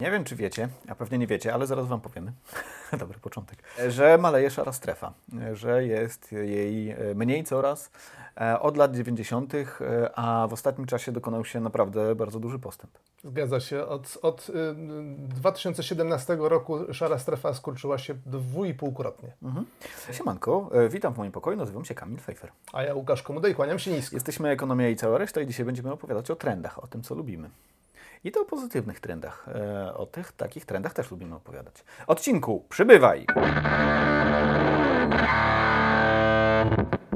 Nie wiem, czy wiecie, a pewnie nie wiecie, ale zaraz Wam powiemy. Dobry początek. Że maleje szara strefa, że jest jej mniej coraz e, od lat 90., e, a w ostatnim czasie dokonał się naprawdę bardzo duży postęp. Zgadza się. Od, od 2017 roku szara strefa skurczyła się dwójpółkrotnie. Mhm. Siemanko, e, witam w moim pokoju, nazywam się Kamil Pfeiffer. A ja Łukasz Komudej, kłaniam się nisko. Jesteśmy Ekonomia i cała reszta i dzisiaj będziemy opowiadać o trendach, o tym, co lubimy. I to o pozytywnych trendach. E, o tych takich trendach też lubimy opowiadać. Odcinku, przybywaj!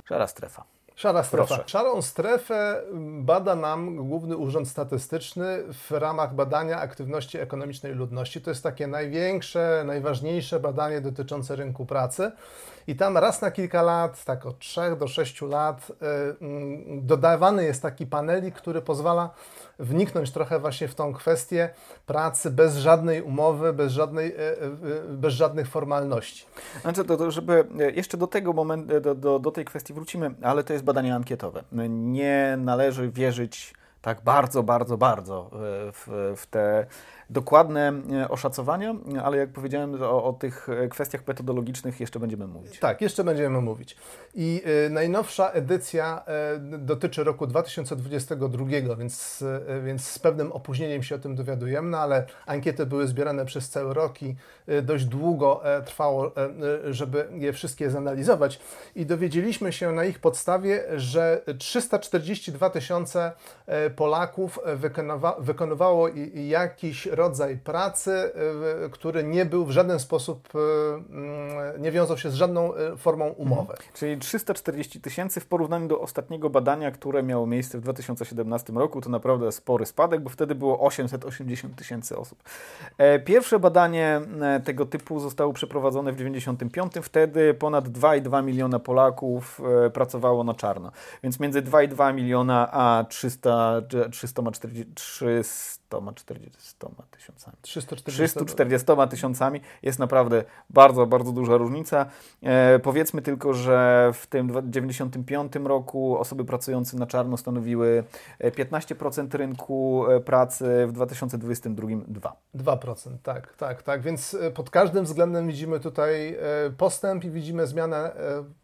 Szara strefa. Szara strefa. Proszę. Szarą strefę bada nam Główny Urząd Statystyczny w ramach badania aktywności ekonomicznej ludności. To jest takie największe, najważniejsze badanie dotyczące rynku pracy. I tam raz na kilka lat, tak od 3 do 6 lat, yy, dodawany jest taki panelik, który pozwala wniknąć trochę właśnie w tą kwestię pracy bez żadnej umowy, bez, żadnej, yy, yy, bez żadnych formalności. Znaczy, to, to żeby jeszcze do tego momentu, do, do, do tej kwestii wrócimy, ale to jest badanie ankietowe. Nie należy wierzyć tak bardzo, bardzo, bardzo w, w te dokładne e, oszacowania, ale jak powiedziałem o, o, tych kwestiach metodologicznych jeszcze będziemy mówić. Tak, jeszcze będziemy mówić. I y, najnowsza edycja dotyczy roku 2022, więc, więc z pewnym opóźnieniem się o tym dowiadujemy, no ale ankiety były zbierane przez cały rok i dość długo trwało, żeby je wszystkie zanalizować i dowiedzieliśmy się na ich podstawie, że 342 tysiące Polaków wykonywa, wykonywało jakiś rodzaj pracy, który nie był w żaden sposób, mm, nie wiązał się z żadną formą umowy. Mhm. Czyli 340 tysięcy w porównaniu do ostatniego badania, które miało miejsce w 2017 roku, to naprawdę spory spadek, bo wtedy było 880 tysięcy osób. E, pierwsze badanie e, tego typu zostało przeprowadzone w 1995. Wtedy ponad 2,2 miliona Polaków e, pracowało na czarno. Więc między 2,2 miliona a 300, 340, 300 340 tysiącami. 340 tysiącami jest naprawdę bardzo, bardzo duża różnica. E, powiedzmy tylko, że w tym 95 roku osoby pracujące na czarno stanowiły 15% e, rynku e, pracy, w 2022 2. 2%, tak, tak, tak. Więc e, pod każdym względem widzimy tutaj postęp i widzimy zmianę,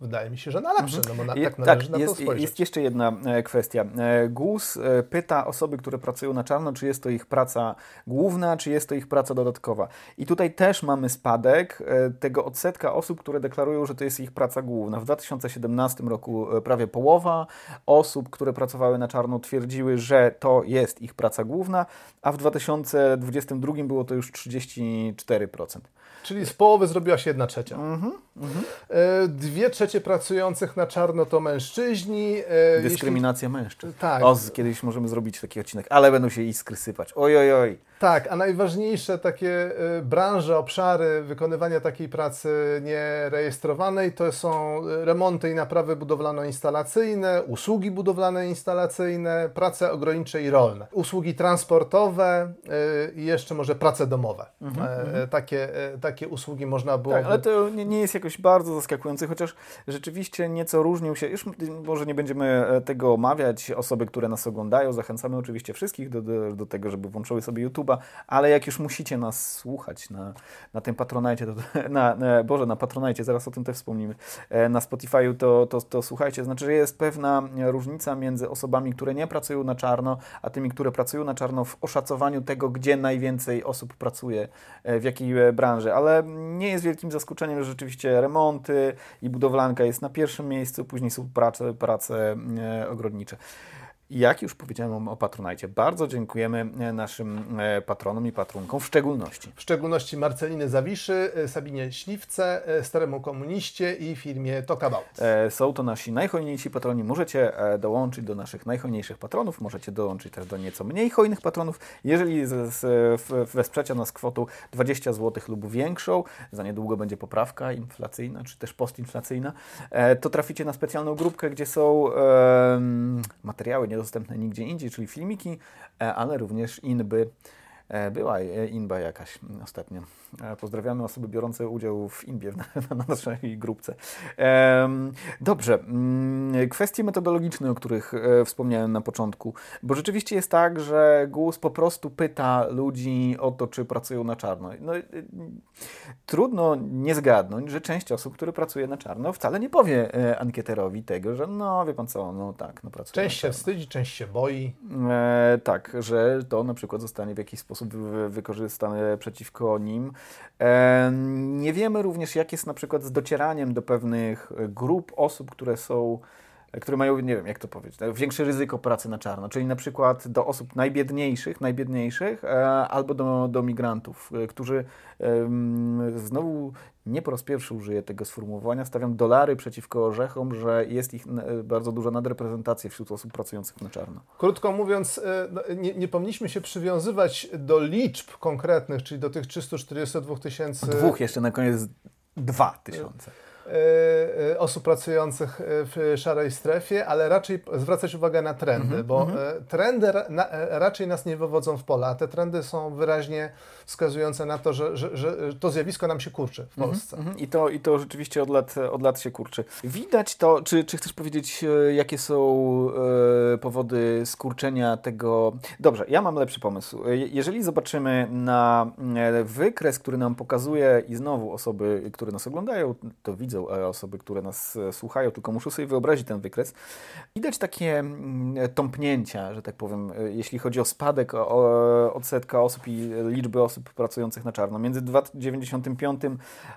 wydaje mi się, że na lepsze, mhm. no bo na, tak należy tak, na jest, to spojrzeć. Jest jeszcze jedna kwestia. GUS pyta osoby, które pracują na czarno, czy jest to ich praca główna, czy jest to ich praca dodatkowa. I tutaj też mamy spadek e, tego odsetka osób, które deklarują, że to jest ich praca główna. W 2017 roku e, prawie połowa osób, które pracowały na czarno, twierdziły, że to jest ich praca główna, a w 2022 było to już 34%. Czyli z połowy zrobiła się jedna trzecia. -hmm. Dwie trzecie pracujących na czarno to mężczyźni. Dyskryminacja jeśli... mężczyzn. Tak. O, kiedyś możemy zrobić taki odcinek, ale będą się iskry sypać. Oj, oj, oj. Tak, a najważniejsze takie y, branże, obszary wykonywania takiej pracy nierejestrowanej to są remonty i naprawy budowlano-instalacyjne, usługi budowlane-instalacyjne, prace ogrodnicze i rolne, usługi transportowe y, i jeszcze może prace domowe. Mhm, e, mhm. takie, e, takie usługi można było. Tak, ale to nie, nie jest jakoś bardzo zaskakujące, chociaż rzeczywiście nieco różnią się. Już może nie będziemy e, tego omawiać. Osoby, które nas oglądają, zachęcamy oczywiście wszystkich do, do, do tego, żeby włączyły sobie YouTube'a ale jak już musicie nas słuchać na, na tym Patronajcie, na, na, Boże, na Patronajcie, zaraz o tym też wspomnimy, e, na Spotify'u, to, to, to słuchajcie, znaczy, że jest pewna różnica między osobami, które nie pracują na czarno, a tymi, które pracują na czarno w oszacowaniu tego, gdzie najwięcej osób pracuje, e, w jakiej e, branży, ale nie jest wielkim zaskoczeniem, że rzeczywiście remonty i budowlanka jest na pierwszym miejscu, później są prace, prace ogrodnicze. Jak już powiedziałem o Patronajcie, bardzo dziękujemy e, naszym e, patronom i patronkom w szczególności. W szczególności Marceliny Zawiszy, e, Sabinie Śliwce, Staremu Komuniście i firmie Talkabout. Są to nasi najhojniejsi patroni. Możecie dołączyć do naszych najhojniejszych patronów, możecie dołączyć też do nieco mniej hojnych patronów. Jeżeli wesprzecie nas kwotą 20 zł lub większą, za niedługo będzie poprawka inflacyjna, czy też postinflacyjna, to traficie na specjalną grupkę, gdzie są materiały niedostępne nigdzie indziej, czyli filmiki, e, ale również inby E, była inba jakaś ostatnio. E, pozdrawiamy osoby biorące udział w inbie na, na naszej grupce. Dobrze. Mm, kwestie metodologiczne, o których e, wspomniałem na początku. Bo rzeczywiście jest tak, że GUS po prostu pyta ludzi o to, czy pracują na czarno. No, trudno nie zgadnąć, że część osób, które pracuje na czarno, wcale nie powie ankieterowi tego, że no wie pan co, no tak, no pracuje Część się wstydzi, część się boi. E, tak, że to na przykład zostanie w jakiś sposób wykorzystane przeciwko nim. E, nie wiemy również, jak jest na przykład z docieraniem do pewnych grup osób, które są które mają, nie wiem jak to powiedzieć, większe ryzyko pracy na czarno, czyli na przykład do osób najbiedniejszych, najbiedniejszych e, albo do, do migrantów, e, którzy znowu nie po raz pierwszy użyję tego sformułowania, stawiam dolary przeciwko orzechom, że jest ich bardzo duża nadreprezentacja wśród osób pracujących na czarno. Krótko mówiąc, e, no, nie, nie powinniśmy się przywiązywać do liczb konkretnych, czyli do tych 342 tysięcy. Dwóch jeszcze na koniec dwa tysiące. E, e, osób pracujących e, w szarej strefie, ale raczej zwracać uwagę na trendy, -hmm, bo -hmm. trendy na, raczej nas nie wywodzą w pola. Te trendy są wyraźnie wskazujące na to, że, że, że to zjawisko nam się kurczy w mhm, Polsce. I, to, I to rzeczywiście od lat, od lat się kurczy. Widać to, czy, czy chcesz powiedzieć, jakie są e, powody skurczenia tego... Dobrze, ja mam lepszy pomysł. Jeżeli zobaczymy na wykres, który nam pokazuje i znowu osoby, które nas oglądają, to widzą widzą, a osoby, które nas e, słuchają, tylko muszą sobie wyobrazić ten wykres. Widać takie mm, tąpnięcia, że tak powiem, e, jeśli chodzi o spadek o, odsetka osób i liczby osób pracujących na czarno. Między 95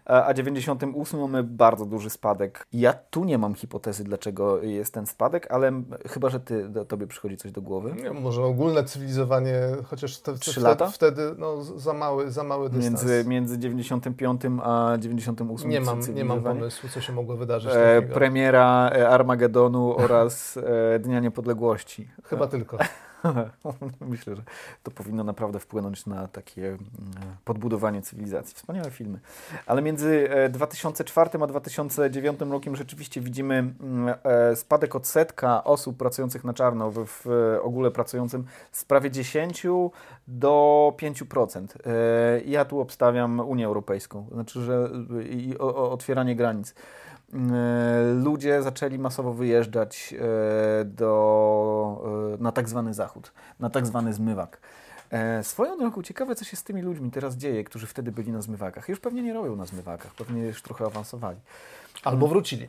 a 98 mamy bardzo duży spadek. Ja tu nie mam hipotezy, dlaczego jest ten spadek, ale chyba, że ty, do, tobie przychodzi coś do głowy. Nie, może ogólne cywilizowanie, chociaż te, te, lata? wtedy no, za, mały, za mały dystans. Między, między 95 a 98 nie mam, nie mam pomysłu co się mogło wydarzyć. E, premiera e, Armagedonu oraz e, Dnia Niepodległości. Chyba tylko. Myślę, że to powinno naprawdę wpłynąć na takie mm, podbudowanie cywilizacji. Wspaniałe filmy. Ale między 2004 e, a 2009 rokiem rzeczywiście widzimy mm, e, spadek odsetka osób pracujących na czarno w, w ogóle pracującym z prawie 10 do 5%. E, ja tu obstawiam Unię Europejską, znaczy, że i otwieranie granic. E, ludzie zaczęli masowo wyjeżdżać e, do, e, na tak zwany zachód, na tak zwany zmywak. Swoją drogą ciekawe, co się z tymi ludźmi teraz dzieje, którzy wtedy byli na zmywakach. Już pewnie nie robią na zmywakach, pewnie już trochę awansowali. Albo wrócili.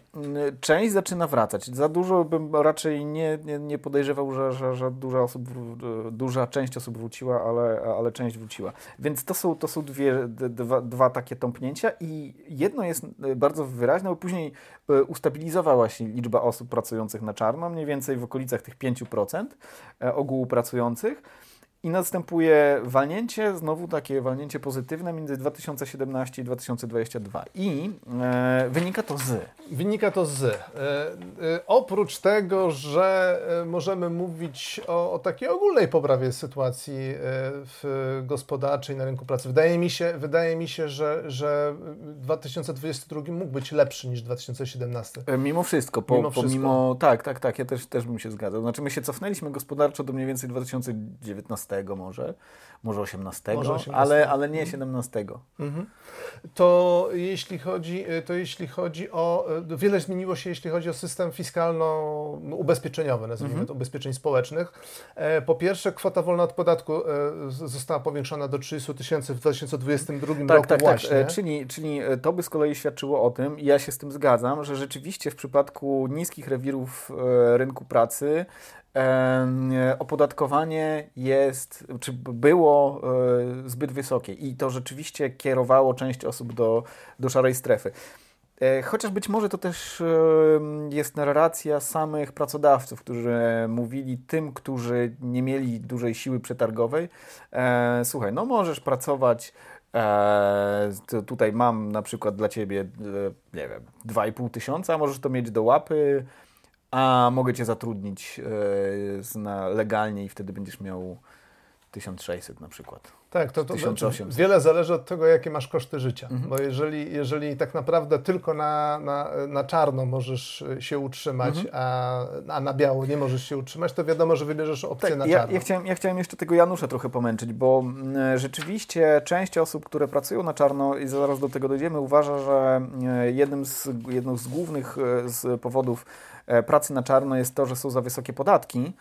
Część zaczyna wracać. Za dużo bym raczej nie, nie, nie podejrzewał, że, że, że duża, osób, duża część osób wróciła, ale, ale część wróciła. Więc to są, to są dwie, dwa, dwa takie tąpnięcia i jedno jest bardzo wyraźne, bo później e, ustabilizowała się liczba osób pracujących na czarno, mniej więcej w okolicach tych 5% e, ogółu pracujących. I następuje walnięcie, znowu takie walnięcie pozytywne między 2017 i 2022. I e, wynika to z. Wynika to z. E, e, oprócz tego, że e, możemy mówić o, o, takiej ogólnej poprawie sytuacji e, w gospodarczej na rynku pracy. Wydaje mi się, wydaje mi się że, że 2022 mógł być lepszy niż 2017. E, mimo wszystko, po, mimo wszystko. Pomimo, tak, tak, tak, ja też, też bym się zgadzał. Znaczy my się cofnęliśmy gospodarczo do mniej więcej 2019 może, może 18, może 18. Ale, ale nie 17. Mhm. To, jeśli chodzi, to jeśli chodzi o, wiele zmieniło się, jeśli chodzi o system fiskalno-ubezpieczeniowy, nazwijmy mhm. to, ubezpieczeń społecznych. E, po pierwsze, kwota wolna od podatku e, została powiększona do 30 tysięcy w 2022 tak, roku tak, właśnie. Tak. Czyli, czyli to by z kolei świadczyło o tym, i ja się z tym zgadzam, że rzeczywiście w przypadku niskich rewirów rynku pracy opodatkowanie jest, czy było e, zbyt wysokie i to rzeczywiście kierowało część osób do, do szarej strefy. E, chociaż być może to też jest narracja samych pracodawców, którzy mówili tym, którzy nie mieli dużej siły przetargowej, e, słuchaj, no możesz pracować tutaj mam na przykład dla Ciebie, nie wiem, 2,5 tysiąca, możesz to mieć do łapy, a mogę cię zatrudnić e, na, legalnie i wtedy będziesz miał 1600 na przykład. Tak, to, to wiele zależy od tego, jakie masz koszty życia. Mhm. Bo jeżeli, jeżeli tak naprawdę tylko na, na, na czarno możesz się utrzymać, mhm. a, a na biało nie możesz się utrzymać, to wiadomo, że wybierzesz opcję tak, na czarno. Ja, ja, chciałem, ja chciałem jeszcze tego Janusza trochę pomęczyć, bo rzeczywiście część osób, które pracują na czarno i zaraz do tego dojdziemy, uważa, że e, jednym z, jedną z głównych e, z powodów pracy na czarno jest to, że są za wysokie podatki.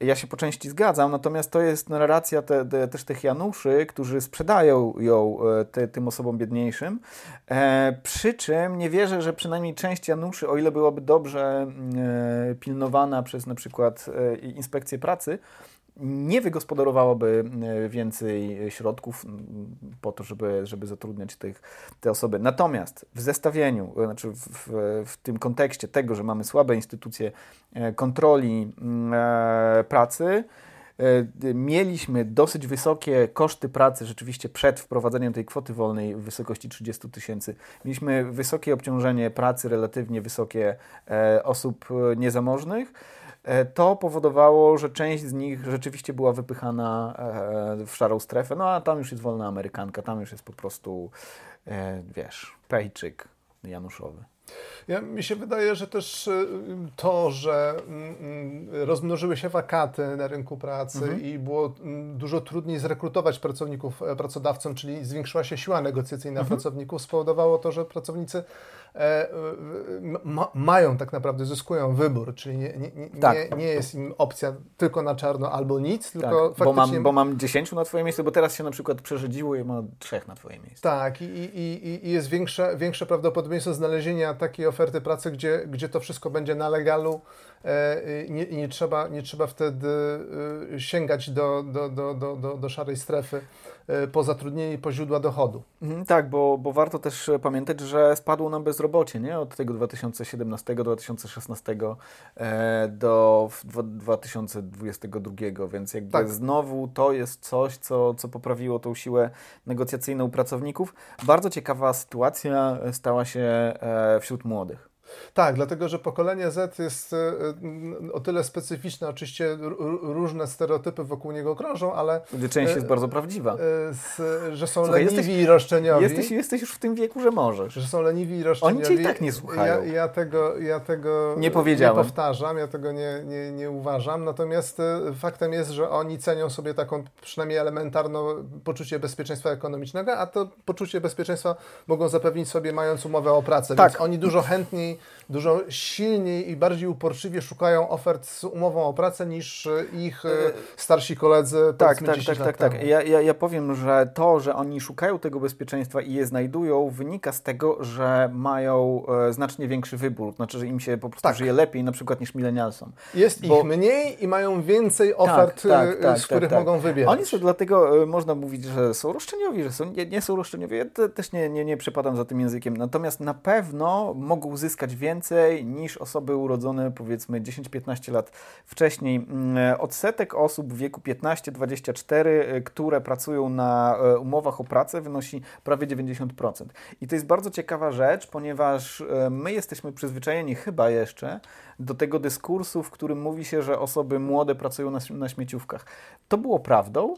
Ja się po części zgadzam, natomiast to jest narracja te, te, też tych Januszy, którzy sprzedają ją e, te, tym osobom biedniejszym. E, przy czym nie wierzę, że przynajmniej część Januszy, o ile byłaby dobrze e, pilnowana przez na przykład e, inspekcję pracy, nie wygospodarowałoby e, więcej środków po to, żeby, żeby zatrudniać tych, te osoby. Natomiast w zestawieniu, e, znaczy w, w, tym kontekście tego, że mamy słabe instytucje e, kontroli pracy, mieliśmy dosyć wysokie koszty pracy rzeczywiście przed wprowadzeniem tej kwoty wolnej w wysokości 30 tysięcy. Mieliśmy wysokie obciążenie pracy, relatywnie wysokie osób niezamożnych. E, to powodowało, że część z nich rzeczywiście była wypychana e, w szarą strefę, no a tam już jest wolna Amerykanka, tam już jest po prostu, e, wiesz, pejczyk Januszowy. Ja, mi się wydaje, że też y, to, że mm, mm, rozmnożyły się wakaty na rynku pracy mhm. i było mm, dużo trudniej zrekrutować pracowników pracodawcom, czyli zwiększyła się siła negocjacyjna mhm. pracowników, spowodowało to, że pracownicy E, ma, mają tak naprawdę, zyskują wybór, czyli nie, nie, tak. nie, nie, jest im opcja tylko na czarno albo nic, tak, tylko faktycznie... Bo mam, bo mam 10 na Twoje miejsce, bo teraz się na przykład przerzedziło i ma trzech na Twoje miejsce. Tak i, i, i jest większe, większe prawdopodobieństwo znalezienia takiej oferty pracy, gdzie, gdzie to wszystko będzie na legalu e, i nie, nie, trzeba, nie trzeba wtedy e, sięgać do, do, do, do, do, do szarej strefy. E, po zatrudnieniu i po źródła dochodu. Mhm, tak, bo, bo warto też pamiętać, że spadło nam bezrobocie nie? od tego 2017-2016 e, do 2022, więc jakby tak. znowu to jest coś, co, co poprawiło tą siłę negocjacyjną pracowników. Bardzo ciekawa sytuacja stała się e, wśród młodych. Tak, dlatego że pokolenie Z jest e, o tyle specyficzne, oczywiście różne stereotypy wokół niego krążą, ale... Część jest e, bardzo prawdziwa. E, że są Słuchaj, leniwi jesteś, i roszczeniowi. Jesteś, jesteś już w tym wieku, że możesz. Że są leniwi i roszczeniowi. Oni cię i tak nie słuchają. Ja, ja tego, ja tego nie, powiedziałem. nie powtarzam, ja tego nie, nie, nie uważam, natomiast faktem jest, że oni cenią sobie taką przynajmniej elementarną poczucie bezpieczeństwa ekonomicznego, a to poczucie bezpieczeństwa mogą zapewnić sobie mając umowę o pracę, tak. więc oni dużo chętniej dużo silniej i bardziej uporczywie szukają ofert z umową o pracę niż ich e, starsi koledzy. Tak, tak, tak, tak, tak. Ja, ja, ja powiem, że to, że oni szukają tego bezpieczeństwa i je znajdują, wynika z tego, że mają e, znacznie większy wybór. Znaczy, że im się po prostu tak. żyje lepiej, na przykład niż milenialsom. Jest Bo... ich mniej i mają więcej tak, ofert, tak, tak, tak, z których mogą wybierać. Oni są dlatego, e, można mówić, że są roszczeniowi, że są, nie, nie są roszczeniowi. Ja też nie, nie, nie przepadam za tym językiem. Natomiast na pewno mogą zyskać więcej niż osoby urodzone powiedzmy 10-15 lat wcześniej. Mm, odsetek osób w wieku 15-24, y, które pracują na y, umowach o pracę wynosi prawie 90%. I to jest bardzo ciekawa rzecz, ponieważ y, my jesteśmy przyzwyczajeni chyba jeszcze do tego dyskursu, w którym mówi się, że osoby młode pracują na, na śmieciówkach. To było prawdą,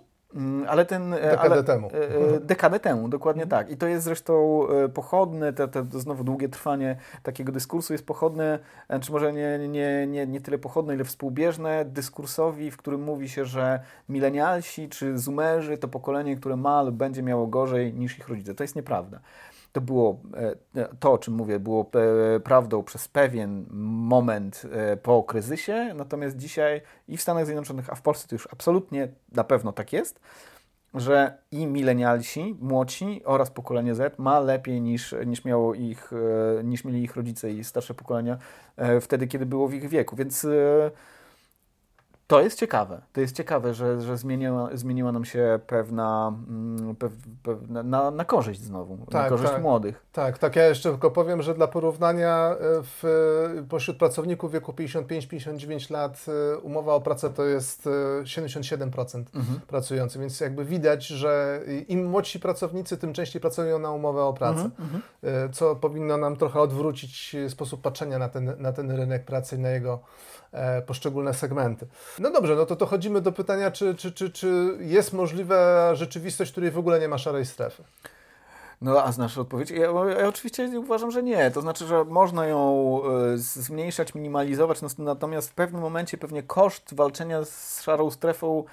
ale ten. E, dekadę ale, temu. E, e, dekadę temu, dokładnie mhm. tak. I to jest zresztą pochodne, te, te, to znowu długie trwanie takiego dyskursu jest pochodne, czy może nie, nie, nie, nie tyle pochodne, ile współbieżne dyskursowi, w którym mówi się, że milenialsi czy zoomerzy to pokolenie, które ma lub będzie miało gorzej niż ich rodzice. To jest nieprawda. To było, to o czym mówię, było prawdą przez pewien moment po kryzysie, natomiast dzisiaj i w Stanach Zjednoczonych, a w Polsce to już absolutnie na pewno tak jest, że i milenialsi, młodsi oraz pokolenie Z ma lepiej niż, niż, miało ich, niż mieli ich rodzice i starsze pokolenia wtedy, kiedy było w ich wieku. Więc to jest ciekawe. To jest ciekawe, że, że zmieniła, zmieniła nam się pewna, mm, pew, pewna na, na korzyść znowu, tak, na korzyść tak, młodych. Tak, tak. Ja jeszcze tylko powiem, że dla porównania e, w, pośród pracowników wieku 55-59 lat e, umowa o pracę to jest 77% mhm. pracujących, więc jakby widać, że im młodsi pracownicy, tym częściej pracują na umowę o pracę, mhm, mhm. E, co powinno nam trochę odwrócić sposób patrzenia na ten, na ten rynek pracy i na jego poszczególne segmenty. No dobrze, no to dochodzimy do pytania, czy, czy, czy, czy jest możliwa rzeczywistość, w której w ogóle nie ma szarej strefy? No, a znasz odpowiedź? Ja, ja, oczywiście uważam, że nie. To znaczy, że można ją y, zmniejszać, minimalizować, natomiast w pewnym momencie pewnie koszt walczenia z szarą strefą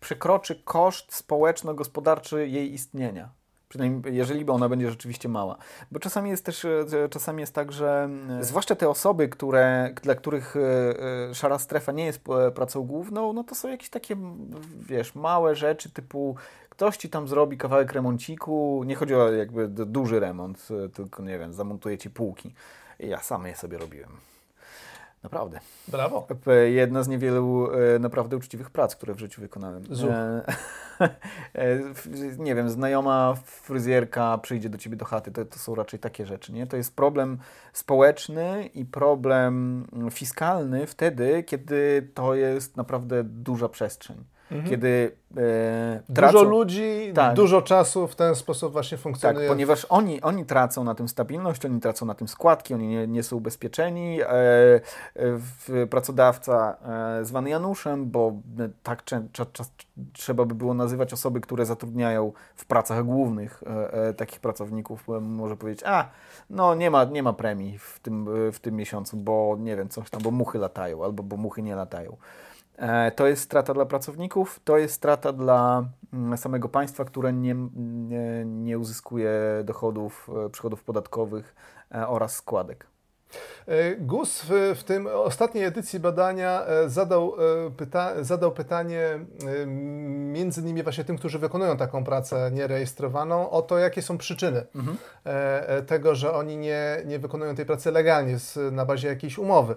przekroczy koszt społeczno-gospodarczy jej istnienia. Przynajmniej jeżeli ona będzie rzeczywiście mała. Bo czasami jest też e, czasami jest tak, że e, zwłaszcza te osoby, które, dla których e, szara strefa nie jest pracą główną, no to są jakieś takie, wiesz, małe rzeczy typu ktoś ci tam zrobi kawałek remonciku, nie chodzi o jakby duży remont, tylko nie wiem, zamontuje ci półki. Ja sam je sobie robiłem. Naprawdę. Brawo. Jedna z niewielu e, naprawdę uczciwych prac, które w życiu wykonałem. E, e, nie wiem, znajoma fryzjerka przyjdzie do ciebie do chaty, to, to są raczej takie rzeczy. Nie? To jest problem społeczny i problem fiskalny wtedy, kiedy to jest naprawdę duża przestrzeń. Mhm. Kiedy e, tracą, dużo ludzi, tak, dużo czasu w ten sposób właśnie funkcjonuje. Tak, ponieważ oni, oni tracą na tym stabilność, oni tracą na tym składki, oni nie, nie są ubezpieczeni. E, e, pracodawca e, zwany Januszem, bo tak trzeba by było nazywać osoby, które zatrudniają w pracach głównych e, e, takich pracowników, może powiedzieć, a no nie ma, nie ma premii w tym, w tym miesiącu, bo nie wiem, coś tam, bo muchy latają albo bo muchy nie latają. E, to jest strata dla pracowników, to jest strata dla mm, samego państwa, które nie, nie, nie uzyskuje dochodów, e, przychodów podatkowych e, oraz składek. GUS w, w tym ostatniej edycji badania zadał, pyta, zadał pytanie między innymi właśnie tym, którzy wykonują taką pracę nierejestrowaną, o to, jakie są przyczyny mhm. tego, że oni nie, nie wykonują tej pracy legalnie z, na bazie jakiejś umowy.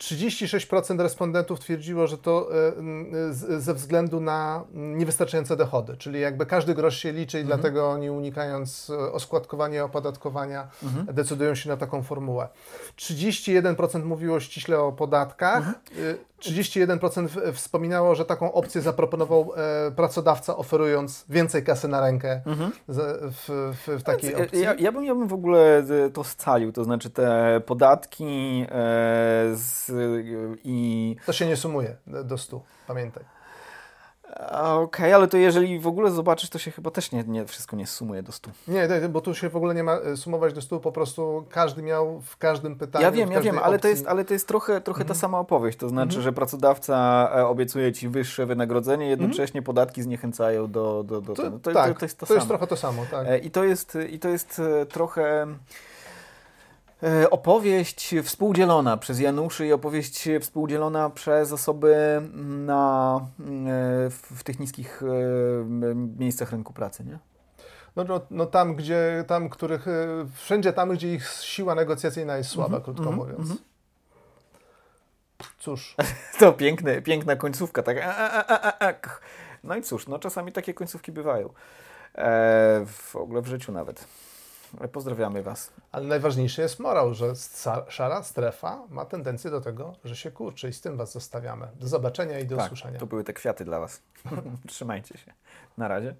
36% respondentów twierdziło, że to e, ze względu na niewystarczające dochody, czyli jakby każdy grosz się liczy i mhm. dlatego oni unikając e, oskładkowania, opodatkowania mhm. decydują się na taką formułę. 31% mówiło ściśle o podatkach, mhm. 31% wspominało, że taką opcję zaproponował e, pracodawca, oferując więcej kasy na rękę mhm. w, w, w, takiej opcji. Ja, ja, bym, ja bym w ogóle to scalił, to znaczy te podatki e, z, i... To się nie sumuje do 100, pamiętaj. Okej, okay, ale to jeżeli w ogóle zobaczysz, to się chyba też nie, nie wszystko nie sumuje do stu. Nie, bo tu się w ogóle nie ma e, sumować do stu, po prostu każdy miał w każdym pytaniu. Ja wiem, ja wiem, ale to jest, ale to jest trochę, trochę ta mhm. sama opowieść. To znaczy, mhm. że pracodawca e, obiecuje ci wyższe wynagrodzenie, jednocześnie mhm. podatki zniechęcają do, do, do to, tego. To, tak, to, to, jest to, to jest trochę to samo. Tak. E, I to jest, i to jest trochę. E, opowieść współdzielona przez Januszy i opowieść współdzielona przez osoby na, e, w tych niskich e, miejscach rynku pracy, nie? No, no, no, tam, gdzie, tam, których, wszędzie tam, gdzie ich siła negocjacyjna jest słaba, mm -hmm, krótko mm -hmm, mówiąc. Mm -hmm. Cóż. To piękne, piękna końcówka, tak. No i cóż, no czasami takie końcówki bywają. E, w ogóle w życiu nawet. Pozdrawiamy Was. Ale najważniejszy jest morał, że szara strefa ma tendencję do tego, że się kurczy i z tym Was zostawiamy. Do zobaczenia i do tak, usłyszenia. To były te kwiaty dla Was. Trzymajcie się. Na razie.